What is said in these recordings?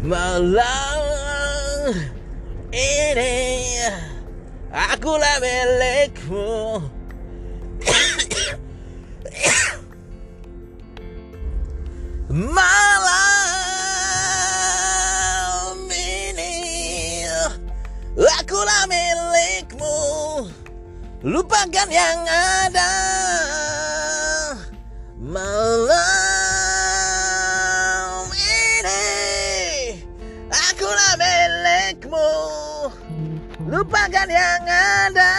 Malam ini akulah milikmu. Malam ini akulah milikmu. Lupakan yang ada. Malam Akulah milikmu. Lupakan yang ada.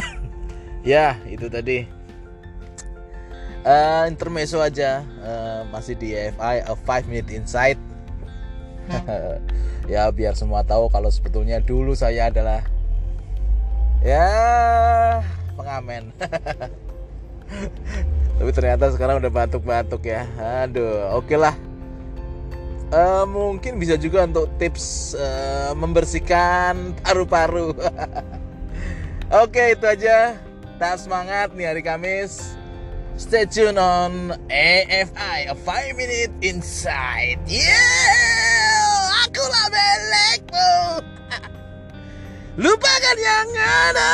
Ya itu tadi. Eh, Intermezzo aja. Eh, Masih di AFI A 5 Minute Insight. Ya biar semua tahu kalau sebetulnya dulu saya adalah ya pengamen ternyata sekarang udah batuk-batuk ya aduh oke lah Eh, mungkin bisa juga untuk tips eh, membersihkan paru-paru oke itu aja tak semangat nih hari Kamis Stay tune on AFI, a 5 minute inside. Yeah, akulah milikmu. Lupakan yang ada.